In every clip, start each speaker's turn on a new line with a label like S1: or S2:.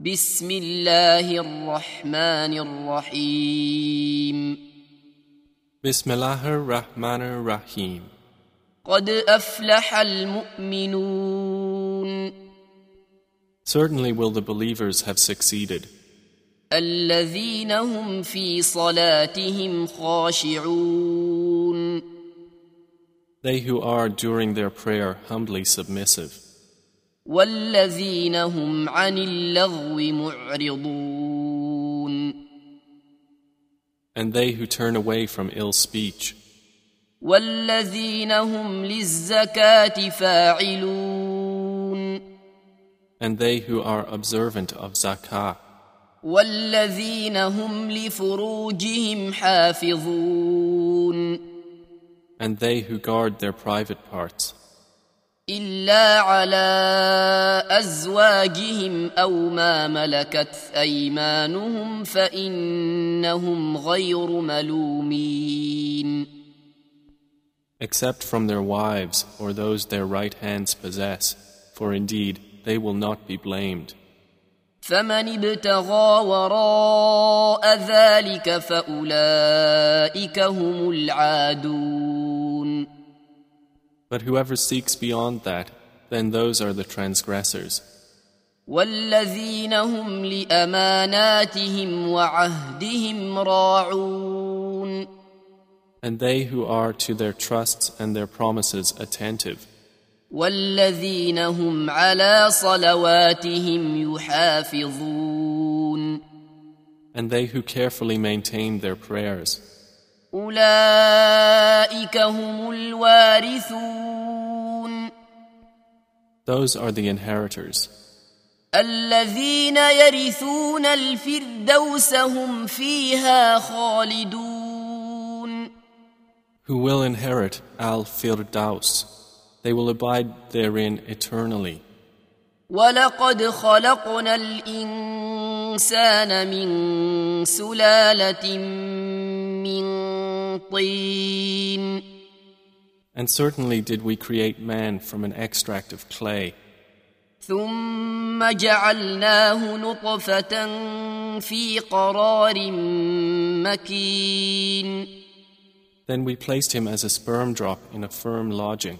S1: بسم الله الرحمن الرحيم
S2: Bismillahir Rahmanir Rahim.
S1: قد أفلح المؤمنون
S2: Certainly will the believers have succeeded,
S1: الذين هم في صلاتهم خاشعون
S2: they who are during their prayer humbly submissive,
S1: والذين هم عن اللغو معرضون
S2: and they who turn away from ill speech,
S1: والذين هم للزكاة فاعلون
S2: and they who are observant of zakah,
S1: والذين هم لفروجهم حافظون
S2: and they who guard their private parts,
S1: إلا على أزواجهم أو ما ملكت أيمانهم فإنهم غير ملومين
S2: except from their wives or those their right hands possess, for indeed they will not be blamed.
S1: فمن ابتغى وراء ذلك فأولئك هم العادون
S2: But whoever seeks beyond that, then those are the transgressors.
S1: والذين هم لأماناتهم وعهدهم راعون
S2: and they who are to their trusts and their promises attentive,
S1: والذين هم على صلواتهم يحافظون
S2: and they who carefully maintain their prayers.
S1: أولئك هم الوارثون
S2: Those are the inheritors,
S1: الذين يرثون الفردوس هم فيها خالدون
S2: who will inherit Al Firdaus. They will abide therein eternally.
S1: ولقد خلقنا الإنسان من سلالة من طين
S2: And certainly did we create man from an extract of clay,
S1: ثم جعلناه نطفة في قرار مكين
S2: then we placed him as a sperm drop in a firm lodging.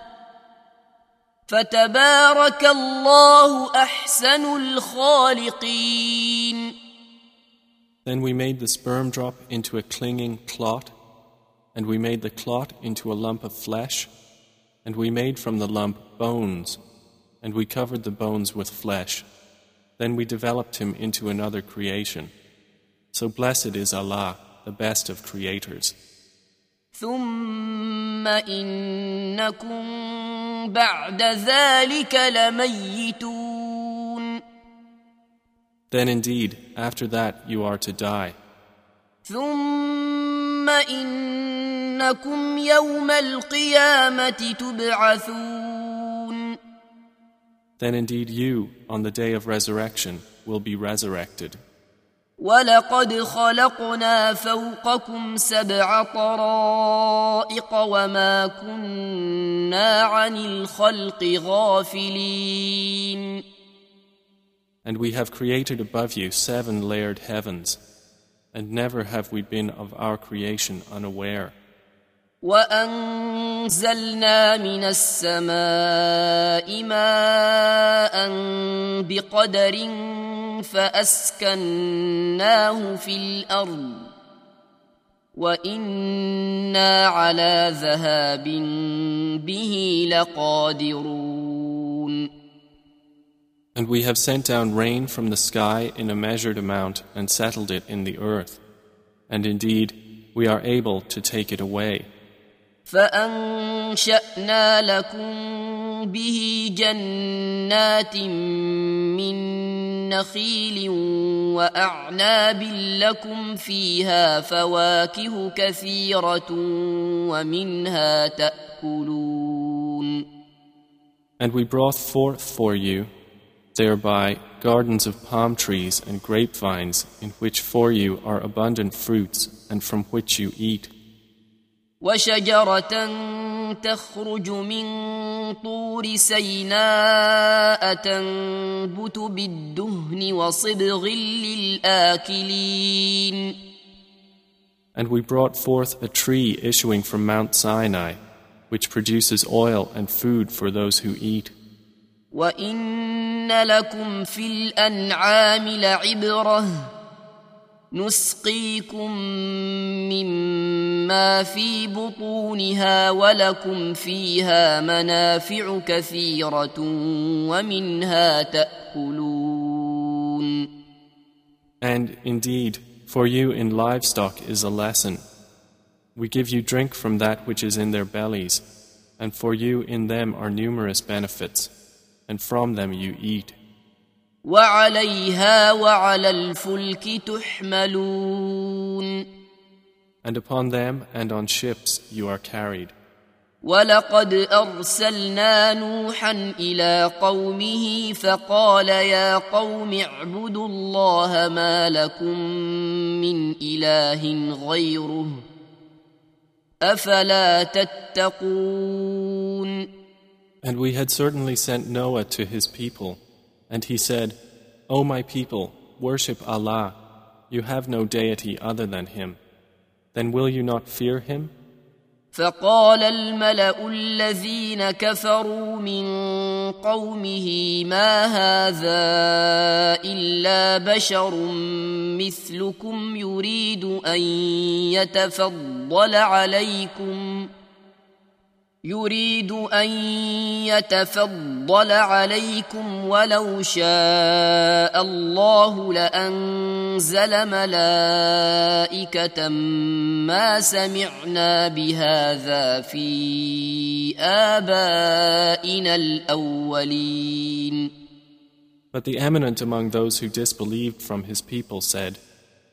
S1: فتبارك الله أحسن الخالقين
S2: Then we made the sperm drop into a clinging clot, and we made the clot into a lump of flesh, and we made from the lump bones, and we covered the bones with flesh. Then we developed him into another creation. So blessed is Allah, the best of creators.
S1: ثم إنكم بعد ذلك لميتون
S2: Then indeed, after that you are to die.
S1: ثم إنكم يوم القيامة تبعثون
S2: Then indeed you, on the day of resurrection, will be resurrected.
S1: ولقد خلقنا فوقكم سبع طرائق وما كنا عن الخلق غافلين
S2: And we have created above you seven layered heavens, and never have we been of our creation unaware.
S1: وأنزلنا من السماء ماء بقدر فأسكناه في الأرض وإنا على ذهاب به لقادرون
S2: And we have sent down rain from the sky in a measured amount and settled it in the earth. And indeed, we are able to take it away.
S1: فأنشأنا لكم به جنات من نخيل واعناب لكم فيها فواكه كثيره ومنها تاكلون
S2: And we brought forth for you thereby gardens of palm trees and grapevines in which for you are abundant fruits and from which you eat.
S1: وشجرة تخرج من طور سيناء تنبت بالدهن وصبغ للآكلين
S2: And we brought forth a tree issuing from Mount Sinai, which produces oil and food for those who eat.
S1: وإن لكم في الأنعام لعبرة نسقيكم مما في بطونها ولكم فيها منافع كثيرة ومنها تأكلون
S2: And indeed, for you in livestock is a lesson. We give you drink from that which is in their bellies, and for you in them are numerous benefits, and from them you eat.
S1: وعليها وعلى الفلك تحملون.
S2: And upon them and on ships you are carried.
S1: ولقد أرسلنا نوحا إلى قومه فقال يا قوم اعبدوا الله ما لكم من إله غيره أفلا تتقون.
S2: And we had certainly sent Noah to his people, and he said, O my people, worship Allah. You have no deity other than Him. Then will you not fear Him?
S1: فقال الملا الذين كفروا من قومه ما هذا الا بشر مثلكم يريد ان يتفضل عليكم يريد ان يتفضل عليكم ولو شاء الله لانزل ملائكه ما سمعنا بهذا في ابائنا الاولين
S2: But the eminent among those who disbelieved from his people said,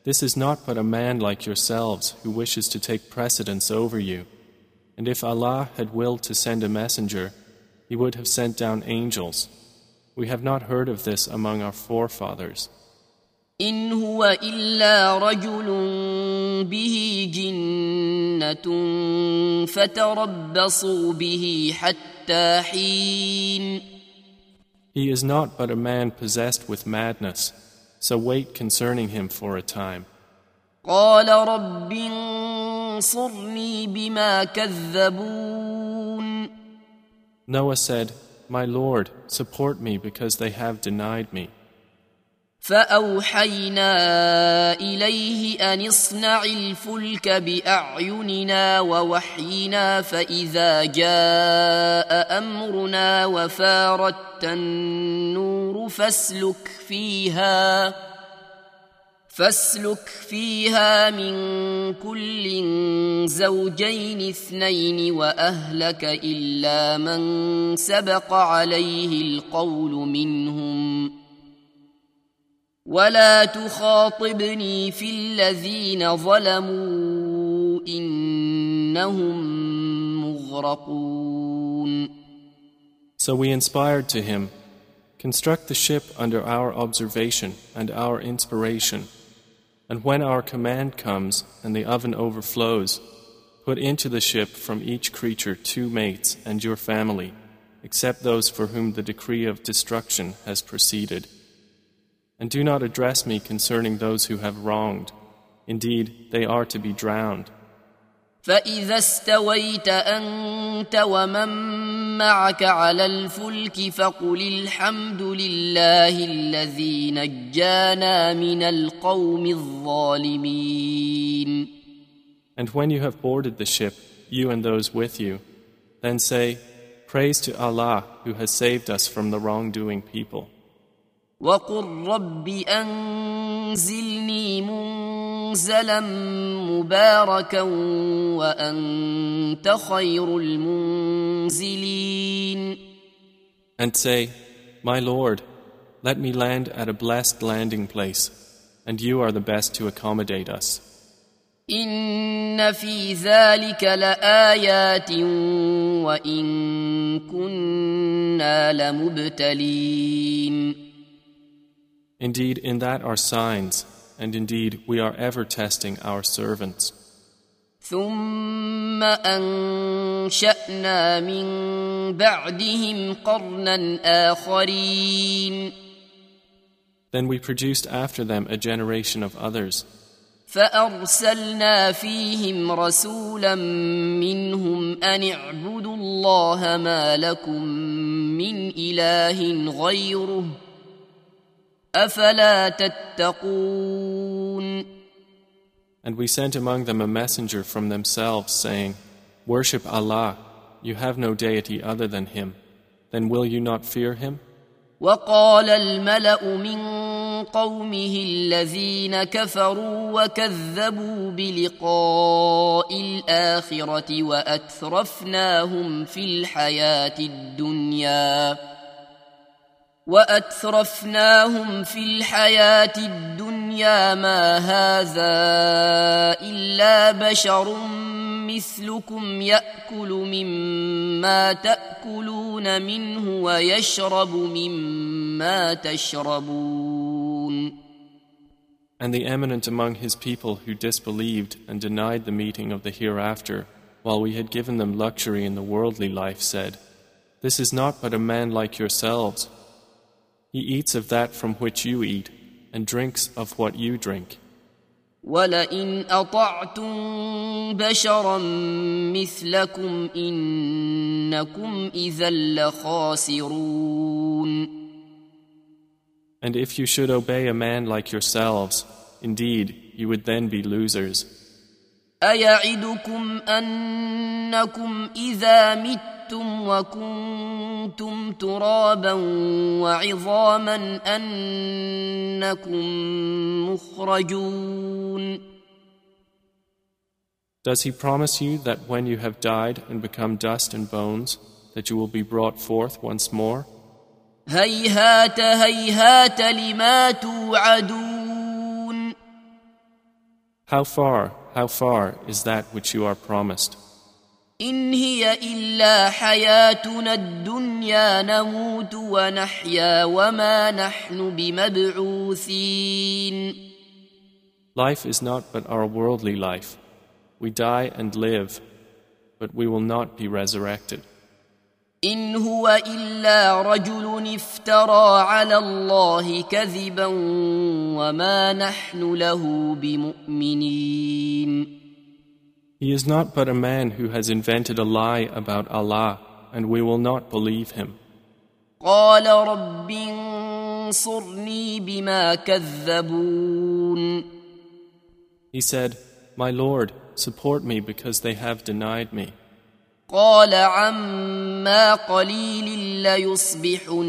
S2: This is not but a man like yourselves who wishes to take precedence over you. And if Allah had willed to send a messenger, He would have sent down angels. We have not heard of this among our forefathers.
S1: إن هو إلا رجل به جنة فتربصوا به حتى حين
S2: He is not but a man possessed with madness, so wait concerning him for a time.
S1: قال رب انصرني بما كذبون
S2: Noah said, My Lord, support me because they have denied me.
S1: فأوحينا إليه أن اصنع الفلك بأعيننا ووحينا فإذا جاء أمرنا وفارت النور فاسلك فيها فاسلك فيها من كل زوجين اثنين وأهلك إلا من سبق عليه القول منهم ولا تخاطبني في الذين ظلموا إنهم مغرقون
S2: So we inspired to him, Construct the ship under our observation and our inspiration. And when our command comes and the oven overflows, put into the ship from each creature two mates and your family, except those for whom the decree of destruction has proceeded. And do not address me concerning those who have wronged. Indeed, they are to be drowned.
S1: فإذا استويت أنت ومن معك على الفلك فقل الحمد لله الذي نجانا من القوم الظالمين
S2: And when you have boarded the ship, you and those with you, then say, Praise to Allah who has saved us from the wrongdoing people.
S1: وقل رب أنزلني منزلا مباركا وأنت خير المنزلين
S2: And say, My Lord, let me land at a blessed landing place, and you are the best to accommodate us.
S1: إن في ذلك لآيات وإن كنا لمبتلين
S2: Indeed, in that are signs, and indeed we are ever testing our servants.
S1: ثم أنشأنا من بعدهم قرنا آخرين
S2: Then we produced after them a generation of others.
S1: فأرسلنا فيهم رسولا منهم أن اعبدوا الله ما لكم من إله غيره أفلا تتقون
S2: And we sent among them a messenger from themselves, saying, Worship Allah, you have no deity other than Him. Then will you not fear Him?
S1: وقال الملأ من قومه الذين كفروا وكذبوا بلقاء الآخرة وأترفناهم في الحياة الدنيا وأترفناهم في الحياة الدنيا ما هذا إلا بشر مثلكم يأكل مما تأكلون منه ويشرب مما تشربون
S2: And the eminent among his people who disbelieved and denied the meeting of the hereafter, while we had given them luxury in the worldly life, said, This is not but a man like yourselves. He eats of that from which you eat, and drinks of what you drink.
S1: ولئن أطعتم بشرا مثلكم إنكم إذا لخاسرون
S2: And if you should obey a man like yourselves, indeed, you would then be losers.
S1: أيعدكم أنكم إذا متم وكنتم ترابا وعظاما أنكم مخرجون
S2: Does he promise you that when you have died and become dust and bones, that you will be brought forth once more?
S1: هيهات هيهات لما توعدون
S2: How far, how far is that which you are promised?
S1: إن هي إلا حياتنا الدنيا نموت ونحيا وما نحن بمبعوثين
S2: Life is not but our worldly life. We die and live, but we will not be resurrected.
S1: إن هو إلا رجل افترى على الله كذبا وما نحن له بمؤمنين
S2: He is not but a man who has invented a lie about Allah, and we will not believe him.
S1: قال رب انصرني بما كذبون
S2: He said, My Lord, support me because they have denied me.
S1: قال عما قليل ليصبحن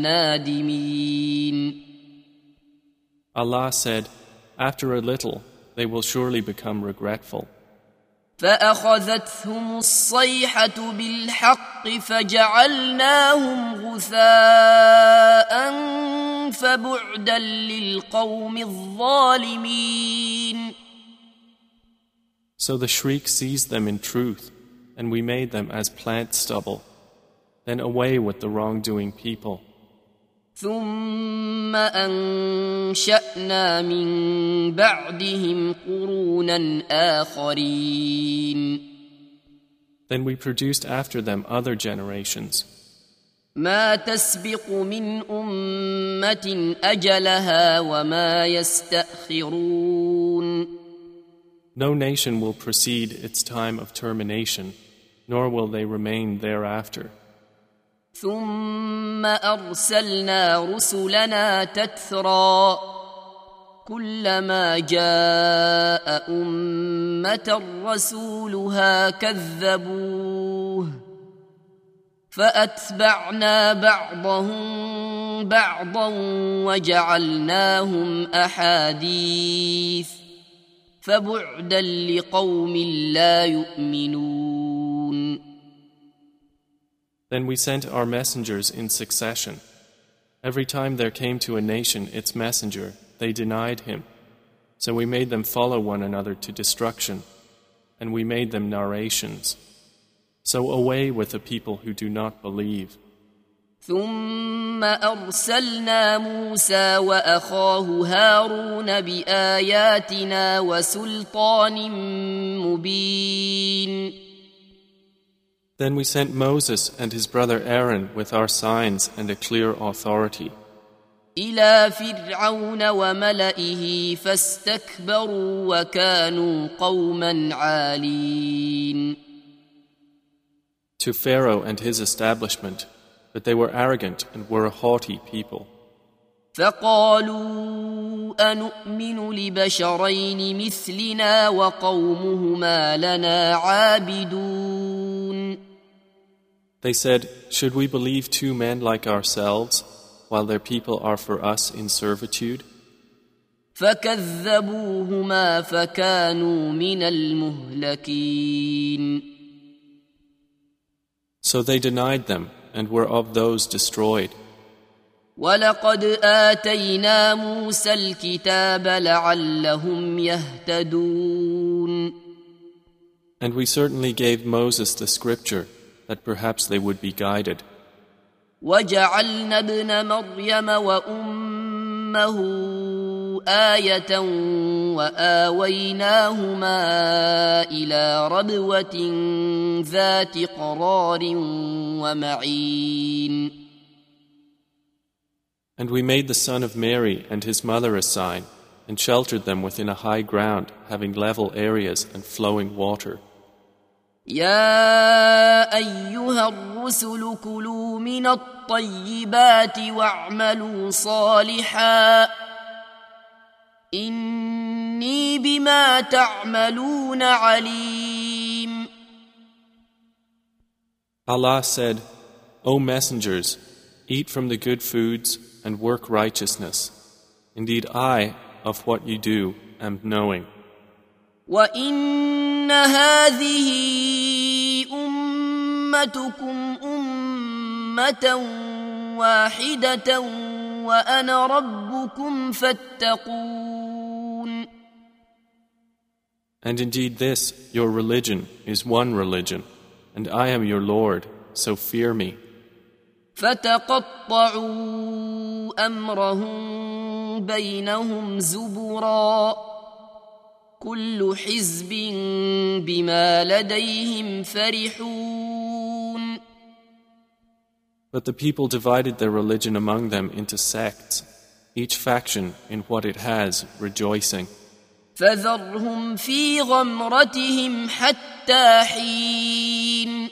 S1: نادمين
S2: Allah said, After a little, they will surely become regretful.
S1: فأخذتهم الصيحة بالحق فجعلناهم غثاء فبعدا للقوم الظالمين
S2: So the shriek seized them in truth, and we made them as plant stubble. Then away with the wrongdoing people.
S1: ثم أنشأنا من بعدهم قرونا آخرين
S2: Then we produced after them other generations.
S1: ما تسبق من أمة أجلها وما يستأخرون
S2: No nation will precede its time of termination, nor will they remain thereafter.
S1: ثم أرسلنا رسلنا تترى كلما جاء أمة رسولها كذبوه فأتبعنا بعضهم بعضا وجعلناهم أحاديث فبعدا لقوم لا يؤمنون
S2: Then we sent our messengers in succession, Every time there came to a nation its messenger, they denied him. So we made them follow one another to destruction, and we made them narrations. So away with the people who do not believe.
S1: ثم أرسلنا موسى وأخاه هارون بآياتنا وسلطان مبين
S2: Then we sent Moses and his brother Aaron with our signs and a clear authority.
S1: إلى فرعون وملئه فاستكبروا وكانوا قوما عالين
S2: To Pharaoh and his establishment, but they were arrogant and were a haughty people.
S1: فقالوا أنؤمن لبشرين مثلنا وقومهما لنا عابدون
S2: They said, Should we believe two men like ourselves, while their people are for us in servitude?
S1: فكذبوهما فكانوا من المهلكين
S2: So they denied them and were of those destroyed.
S1: ولقد آتينا موسى الكتاب لعلهم يهتدون
S2: And we certainly gave Moses the scripture that perhaps they would be guided.
S1: وجعلنا ابن مريم وأمه آية وآويناهما إلى ربوة ذات قرار ومعين
S2: And we made the son of Mary and his mother a sign, and sheltered them within a high ground, having level areas and flowing water.
S1: يا أيها الرسل كلوا من الطيبات واعملوا صالحا إني بما تعملون عليم
S2: Allah said, O messengers, eat from the good foods and work righteousness. Indeed, I, of what you do, am knowing.
S1: وإن هذه أمتكم أمة واحدة وأنا ربكم فاتقون
S2: And indeed, this, your religion, is one religion, and I am your Lord, so fear me.
S1: فتقطعوا أمرهم بينهم زبرا كل حزب بما لديهم فرحون
S2: But the people divided their religion among them into sects, each faction in what it has, rejoicing.
S1: فذرهم في غمرتهم حتى حين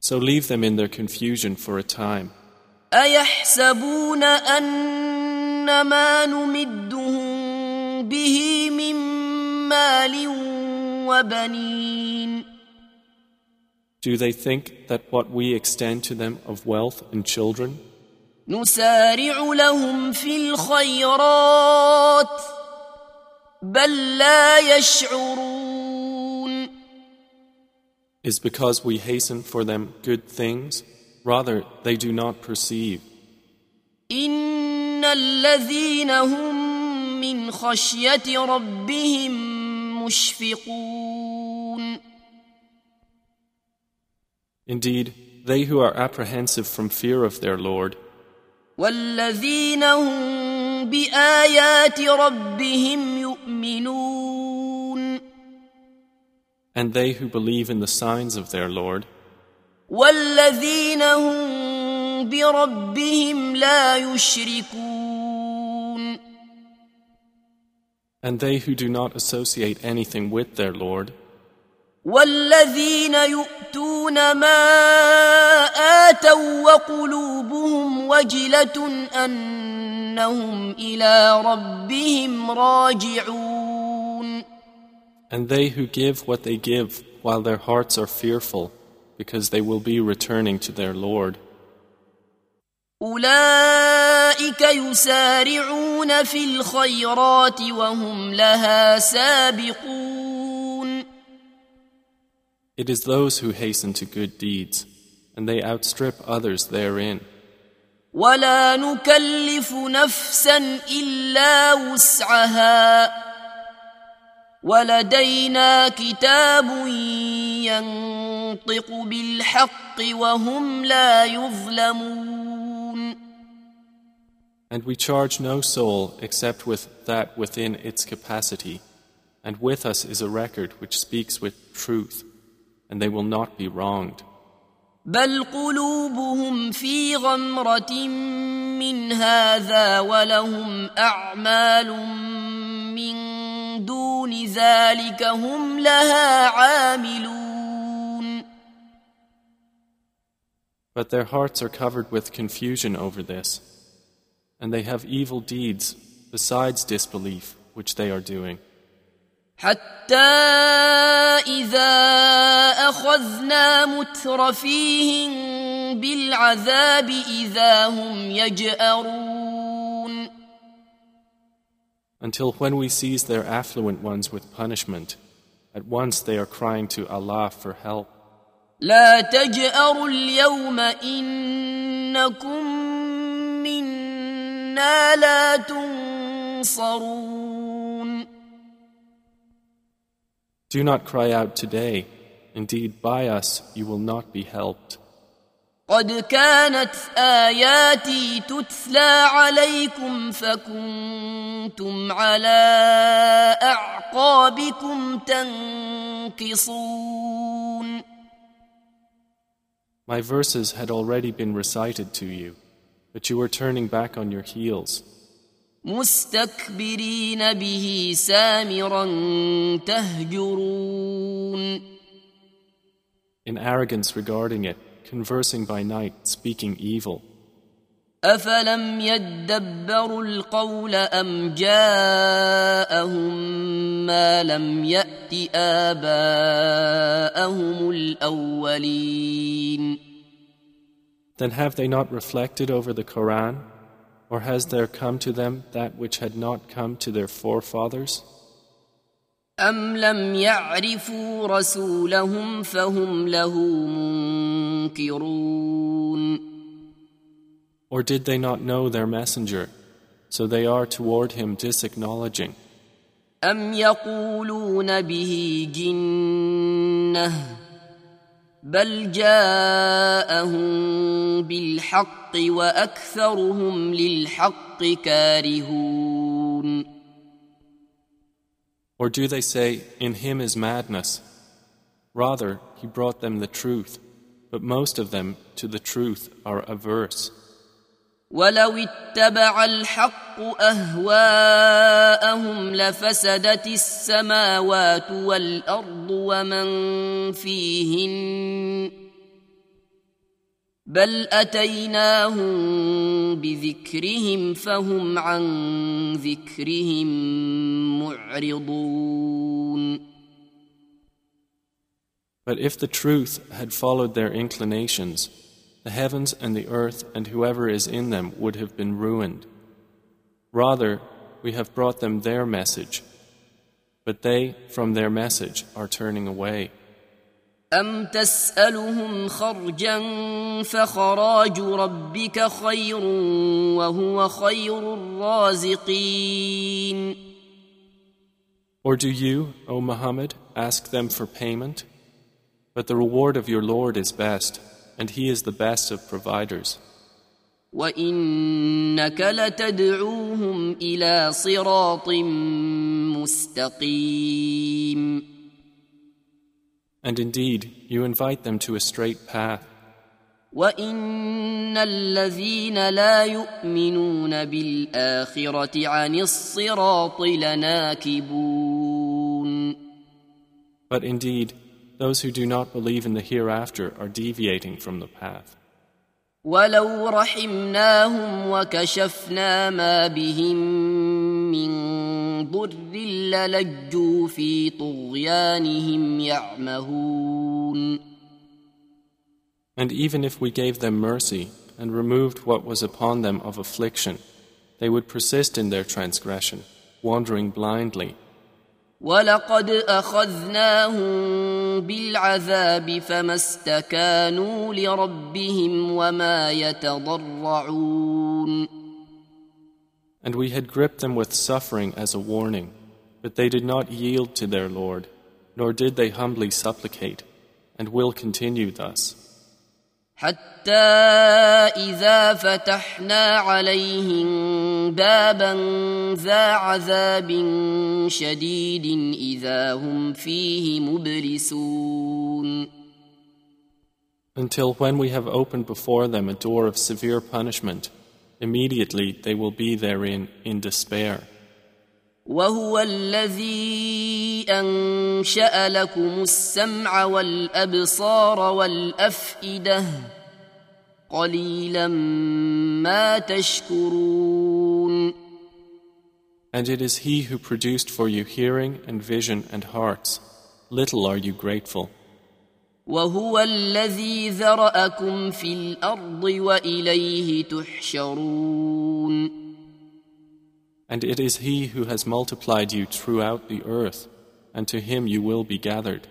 S2: So leave them in their confusion for a time.
S1: أيحسبون أن ما نمدهم به من مال وبنين
S2: Do they think that what we extend to them of wealth and children
S1: نسارع لهم في الخيرات بل لا يشعرون
S2: is because we hasten for them good things? Rather, they do not perceive.
S1: إن الذين هم من خشية ربهم مشفقون
S2: Indeed, they who are apprehensive from fear of their Lord,
S1: والذين هم بآيات ربهم يؤمنون
S2: and they who believe in the signs of their Lord,
S1: والذين هم بربهم لا يشركون
S2: and they who do not associate anything with their Lord,
S1: والذين يؤتون ما آتوا وقلوبهم وجلة أنهم إلى ربهم راجعون
S2: and they who give what they give while their hearts are fearful, because they will be returning to their Lord.
S1: أولئك يسارعون في الخيرات وهم لها سابقون
S2: It is those who hasten to good deeds, and they outstrip others therein.
S1: ولا نكلف نفسا الا وسعها ولدينا كتاب ينطق بالحق وهم لا يظلمون
S2: And we charge no soul except with that within its capacity, and with us is a record which speaks with truth, and they will not be wronged.
S1: بل قلوبهم في غمرة من هذا ولهم أعمال من دون ذلك هم لها عاملون
S2: But their hearts are covered with confusion over this, and they have evil deeds besides disbelief which they are doing.
S1: حتى إذا أخذنا مترفيهم بالعذاب إذا هم يجأرون
S2: Until when we seize their affluent ones with punishment, at once they are crying to Allah for help.
S1: لا تجأروا اليوم إنكم منا لا تنصرون
S2: Do not cry out today. Indeed, by us you will not be helped.
S1: قد كانت آياتي تتلى عليكم فكنتم على أعقابكم تنكصون
S2: My verses had already been recited to you, but you were turning back on your heels,
S1: مستكبرين به سامرا تهجرون
S2: in arrogance regarding it, conversing by night, speaking evil.
S1: أفلم يدبروا القول أم جاءهم ما لم يأت آباءهم الأولين
S2: Then have they not reflected over the Koran? Or has there come to them that which had not come to their forefathers?
S1: أم لم يعرفوا رسولهم فهم له منكرون
S2: Or did they not know their messenger, so they are toward him disacknowledging?
S1: أم يقولون به جنة بل جاءهم بالحق وأكثرهم للحق كارهون
S2: Or do they say, In him is madness? Rather, he brought them the truth, but most of them to the truth are averse.
S1: ولو اتبع الحق اهواءهم لفسدت السماوات والارض ومن فيهن بل اتيناهم بذكرهم فهم عن ذكرهم معرضون
S2: But if the truth had followed their inclinations, the heavens and the earth and whoever is in them would have been ruined. Rather, we have brought them their message, but they, from their message, are turning away.
S1: أم تسألهم خرجا فخراج ربك خير وهو خير الرازقين
S2: Or do you, O Muhammad, ask them for payment? But the reward of your Lord is best, and He is the best of providers.
S1: وإنك لتدعوهم إلى صراط مستقيم
S2: And indeed, you invite them to a straight path.
S1: وإن الذين لا يؤمنون بالآخرة عن الصراط لناكبون
S2: But indeed, those who do not believe in the hereafter are deviating from the path.
S1: ولو رحمناهم وكشفنا ما بهم من ضر للجوا في طغيانهم يعمهون
S2: And even if we gave them mercy and removed what was upon them of affliction, they would persist in their transgression, wandering blindly.
S1: ولقد أخذناهم بالعذاب فما استكانوا لربهم وما يتضرعون
S2: And we had gripped them with suffering as a warning, but they did not yield to their Lord, nor did they humbly supplicate, and will continue thus.
S1: حتى إذا فتحنا عليهم بابا ذا عذاب شديد إذا هم فيه مبلسون
S2: Until when we have opened before them a door of severe punishment, immediately they will be therein in despair.
S1: وهو الذي أنشأ لكم السمع والأبصار والأفئدة قليلا ما تشكرون
S2: And it is He who produced for you hearing and vision and hearts. Little are you grateful.
S1: وهو الذي ذرأكم في الأرض وإليه تحشرون
S2: And it is He who has multiplied you throughout the earth, and to Him you will be gathered.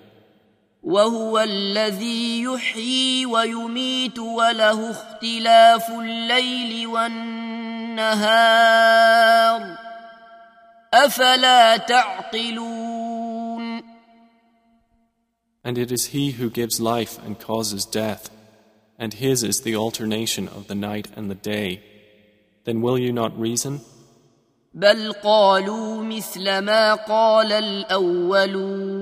S1: وهو الذي يحيي ويميت وله اختلاف الليل والنهار أفلا تعقلون
S2: And it is He who gives life and causes death, and His is the alternation of the night and the day. Then will you not reason?
S1: بل قالوا مثل ما قال الأولون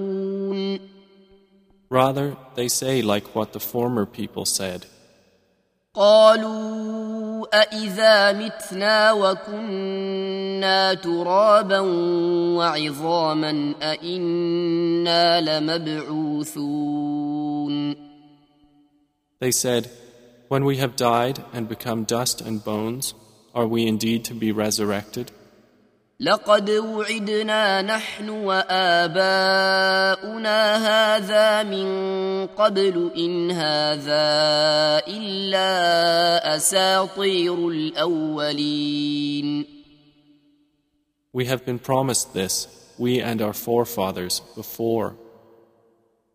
S2: Rather, they say like what the former people said.
S1: قالوا أإذا متنا وكنا ترابا وعظاما أإنا لمبعوثون
S2: They said, When we have died and become dust and bones, are we indeed to be resurrected?
S1: لقد وعدنا نحن وآباؤنا هذا من قبل إن هذا إلا أساطير الأولين
S2: We have been promised this, we and our forefathers, before.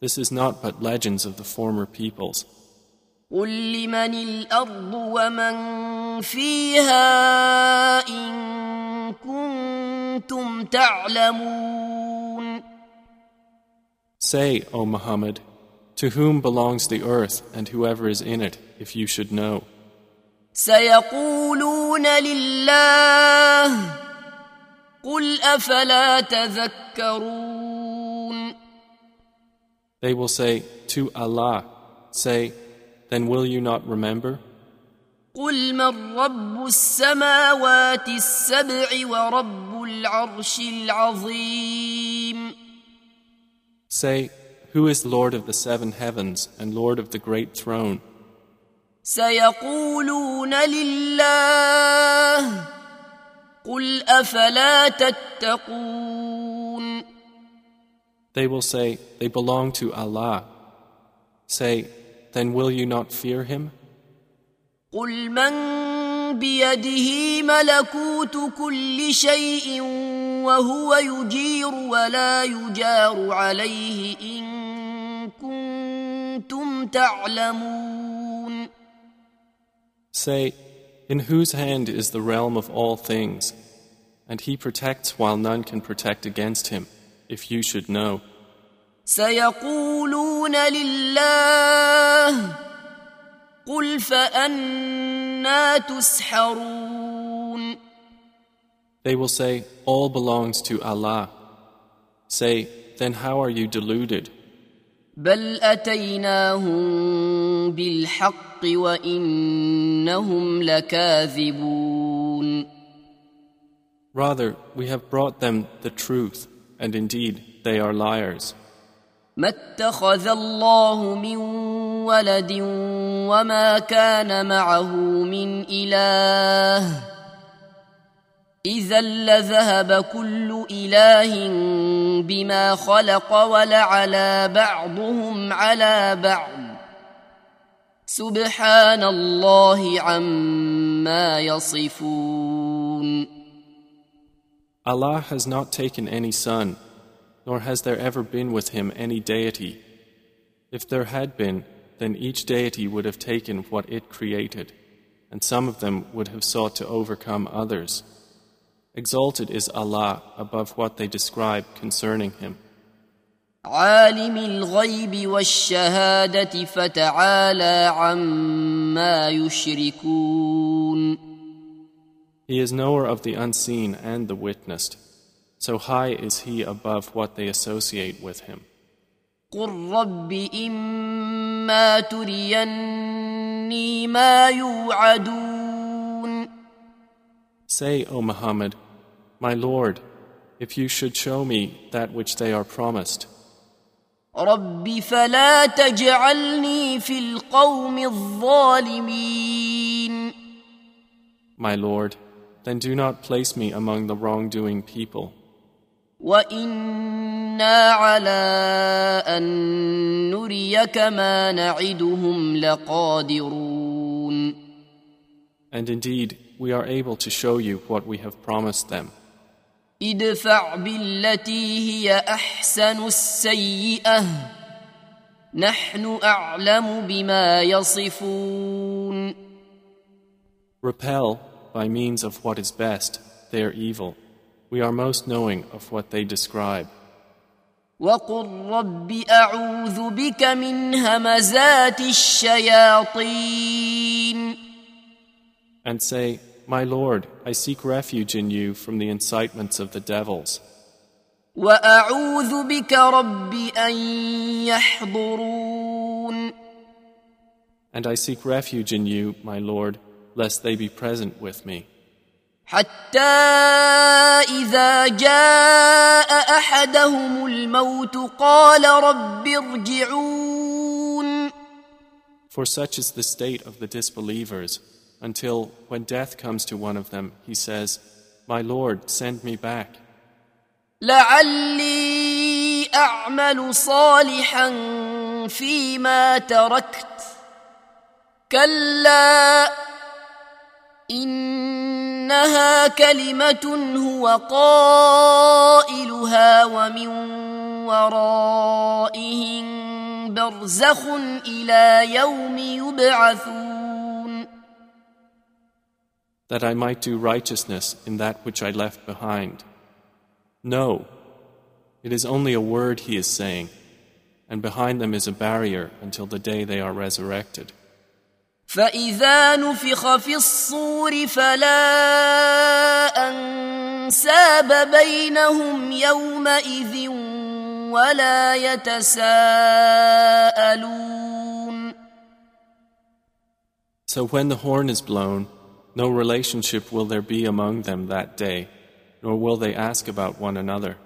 S2: This is not but legends of the former peoples.
S1: قل لمن الأرض ومن فيها إن كنتم تعلمون
S2: Say, O Muhammad, to whom belongs the earth and whoever is in it, if you should know?
S1: سيقولون لله قل أفلا تذكرون
S2: They will say, To Allah. Say, Then will you not remember?
S1: قل من رب السماوات السبع ورب العرش العظيم
S2: Say, Who is Lord of the seven heavens and Lord of the great throne?
S1: سيقولون لله قل أفلا تتقون
S2: They will say, They belong to Allah. Say, Then will you not fear Him?
S1: قل من بيده ملكوت كل شيء وهو يجير ولا يجار عليه إن كنتم تعلمون
S2: Say, In whose hand is the realm of all things? And He protects while none can protect against Him, if you should know.
S1: سيقولون لله قل فأنا تسحرون
S2: They will say, All belongs to Allah. Say, Then how are you deluded?
S1: بل أتيناهم بالحق وإنهم لكاذبون
S2: Rather, we have brought them the truth, and indeed they are liars.
S1: ما اتخذ الله من ولد وما كان معه من إله. إذا لذهب كل إله بما خلق ولعلى بعضهم على بعض. سبحان الله عما يصفون.
S2: Allah has not taken any son, nor has there ever been with him any deity. If there had been, then each deity would have taken what it created, and some of them would have sought to overcome others. Exalted is Allah above what they describe concerning him.
S1: عالم الغيب والشهادة فتعالى عما يشركون
S2: He is knower of the unseen and the witnessed. So high is he above what they associate with him.
S1: قل رب إما تريني ما يوعدون
S2: Say, O Muhammad, My Lord, if you should show me that which they are promised,
S1: رب فلا تجعلني في القوم الظالمين
S2: my Lord, then do not place me among the wrongdoing people.
S1: وإنا على أن نريك ما نعدهم لقادرون
S2: And indeed, we are able to show you what we have promised them.
S1: ادفع بالتي هي أحسن السيئة نحن أعلم بما يصفون
S2: Repel, by means of what is best, their evil. We are most knowing of what they describe.
S1: وقل رب أعوذ بك من همزات الشياطين
S2: And say, My Lord, I seek refuge in you from the incitements of the devils.
S1: وأعوذ بك رب أن يحضرون
S2: And I seek refuge in you, my Lord, lest they be present with me.
S1: حتى إذا جاء أحدهم الموت قال رب ارجعون
S2: For such is the state of the disbelievers, until when death comes to one of them, he says, My Lord, send me back,
S1: لعلي أعمل صالحا فيما تركت كلا إنها كلمة هو قائلها ومن ورائهم برزخ إلى يوم يبعثون
S2: that I might do righteousness in that which I left behind. No, it is only a word he is saying, and behind them is a barrier until the day they are resurrected.
S1: فإذا نفخ في الصور فلا أنساب بينهم يومئذ ولا يتساءلون
S2: So when the horn is blown, no relationship will there be among them that day, nor will they ask about one another.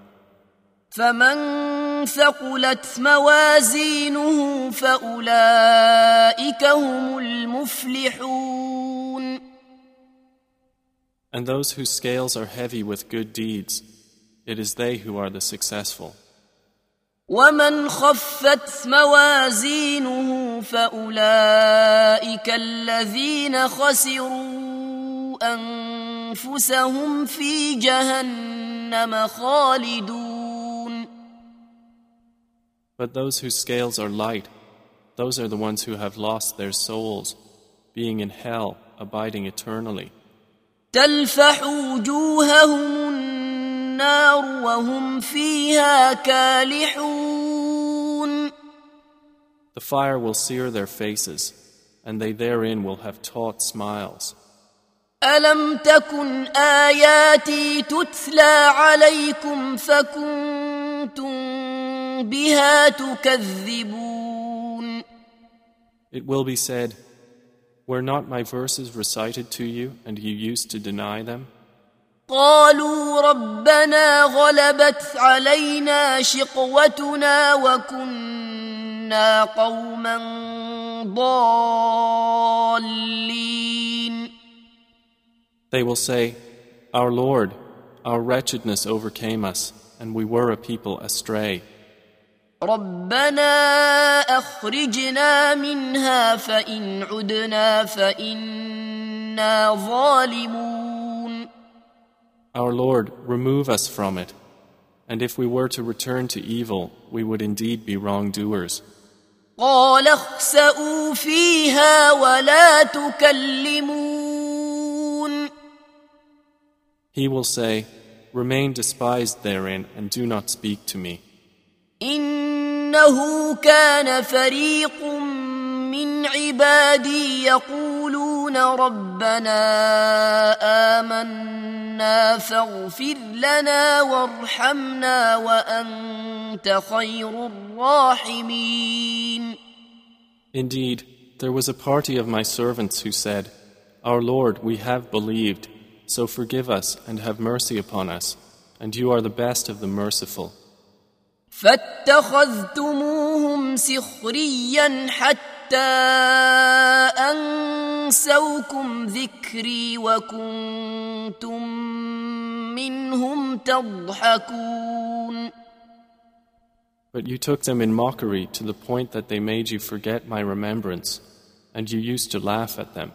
S1: فمن ثقلت موازينه فأولئك هم المفلحون
S2: And those whose scales are heavy with good deeds, it is they who are the successful.
S1: ومن خفت موازينه فأولئك الذين خسروا أنفسهم في جهنم خالدون
S2: But those whose scales are light, those are the ones who have lost their souls, being in hell, abiding eternally.
S1: تلفح وجوههم النار وهم فيها كالحون
S2: The fire will sear their faces, and they therein will have taut smiles.
S1: ألم تكن آياتي تتلى عليكم فكنتم بها تكذبون
S2: It will be said, Were not my verses recited to you, and you used to deny them?
S1: قالوا ربنا غلبت علينا شقوتنا وكنا قوما ضالين
S2: They will say, Our Lord, our wretchedness overcame us, and we were a people astray.
S1: ربنا أخرجنا منها فإن عدنا فإنا ظالمون
S2: Our Lord, remove us from it. And if we were to return to evil, we would indeed be wrongdoers.
S1: قال اخسأوا فيها ولا تكلمون
S2: He will say, Remain despised therein and do not speak to me.
S1: إنه كان فريق من عبادي يقولون ربنا آمنا فاغفر لنا وارحمنا وأنت خير الراحمين
S2: Indeed, there was a party of my servants who said, Our Lord, we have believed, so forgive us and have mercy upon us, and you are the best of the merciful.
S1: فاتخذتموهم سخريا حتى أنسوكم ذكري وكنتم منهم تضحكون
S2: But you took them in mockery to the point that they made you forget my remembrance, and you used to laugh at them.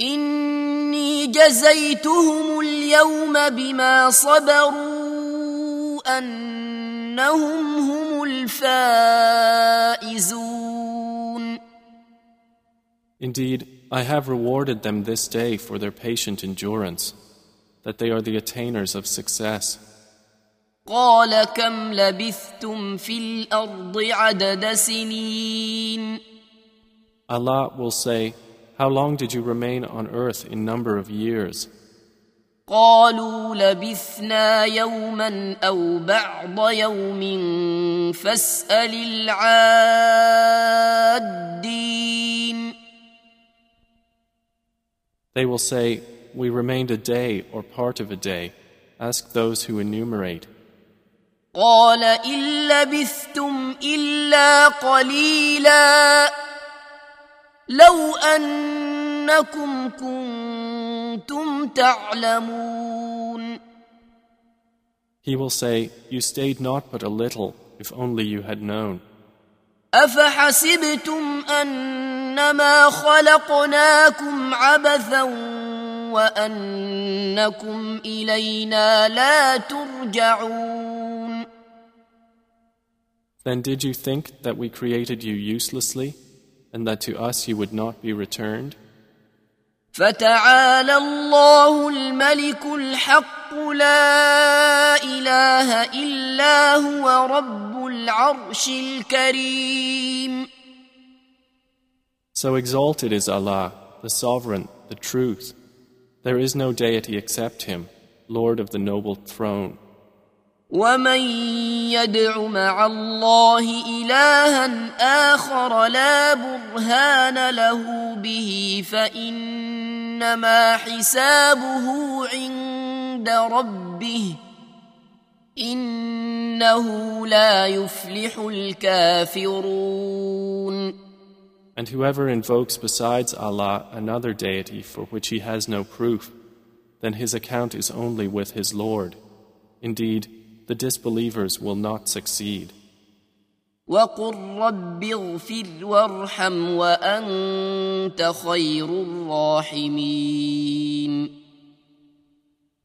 S1: إني جزيتهم اليوم بما صبروا أنهم هم الفائزون
S2: Indeed, I have rewarded them this day for their patient endurance, that they are the attainers of success.
S1: قال كم لبثتم في الأرض عدد سنين
S2: Allah will say, How long did you remain on earth in number of years?
S1: قالوا لبثنا يوما أو بعض يوم فاسأل العادين
S2: They will say, We remained a day or part of a day. Ask those who enumerate.
S1: قال إن لبثتم إلا قليلا لو أنكم كنتم تعلمون
S2: He will say, You stayed not but a little, if only you had known.
S1: أفحسبتم أنما خلقناكم عبثا وأنكم إلينا لا ترجعون
S2: Then did you think that we created you uselessly, and that to us you would not be returned?
S1: فتعالى الله الملك الحق لا إله إلا هو رب العرش الكريم
S2: So exalted is Allah, the Sovereign, the Truth. There is no deity except Him, Lord of the noble throne.
S1: ومن يدع مع الله إلها آخر لا برهان له به فإنما حسابه عند ربه إنه لا يفلح الكافرون
S2: And whoever invokes besides Allah another deity for which he has no proof, then his account is only with his Lord. Indeed, the disbelievers will not succeed.
S1: وقل رب اغفر وارحم وأنت خير الراحمين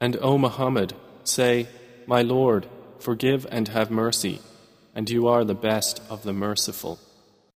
S2: And O Muhammad, say, My Lord, forgive and have mercy, and you are the best of the merciful.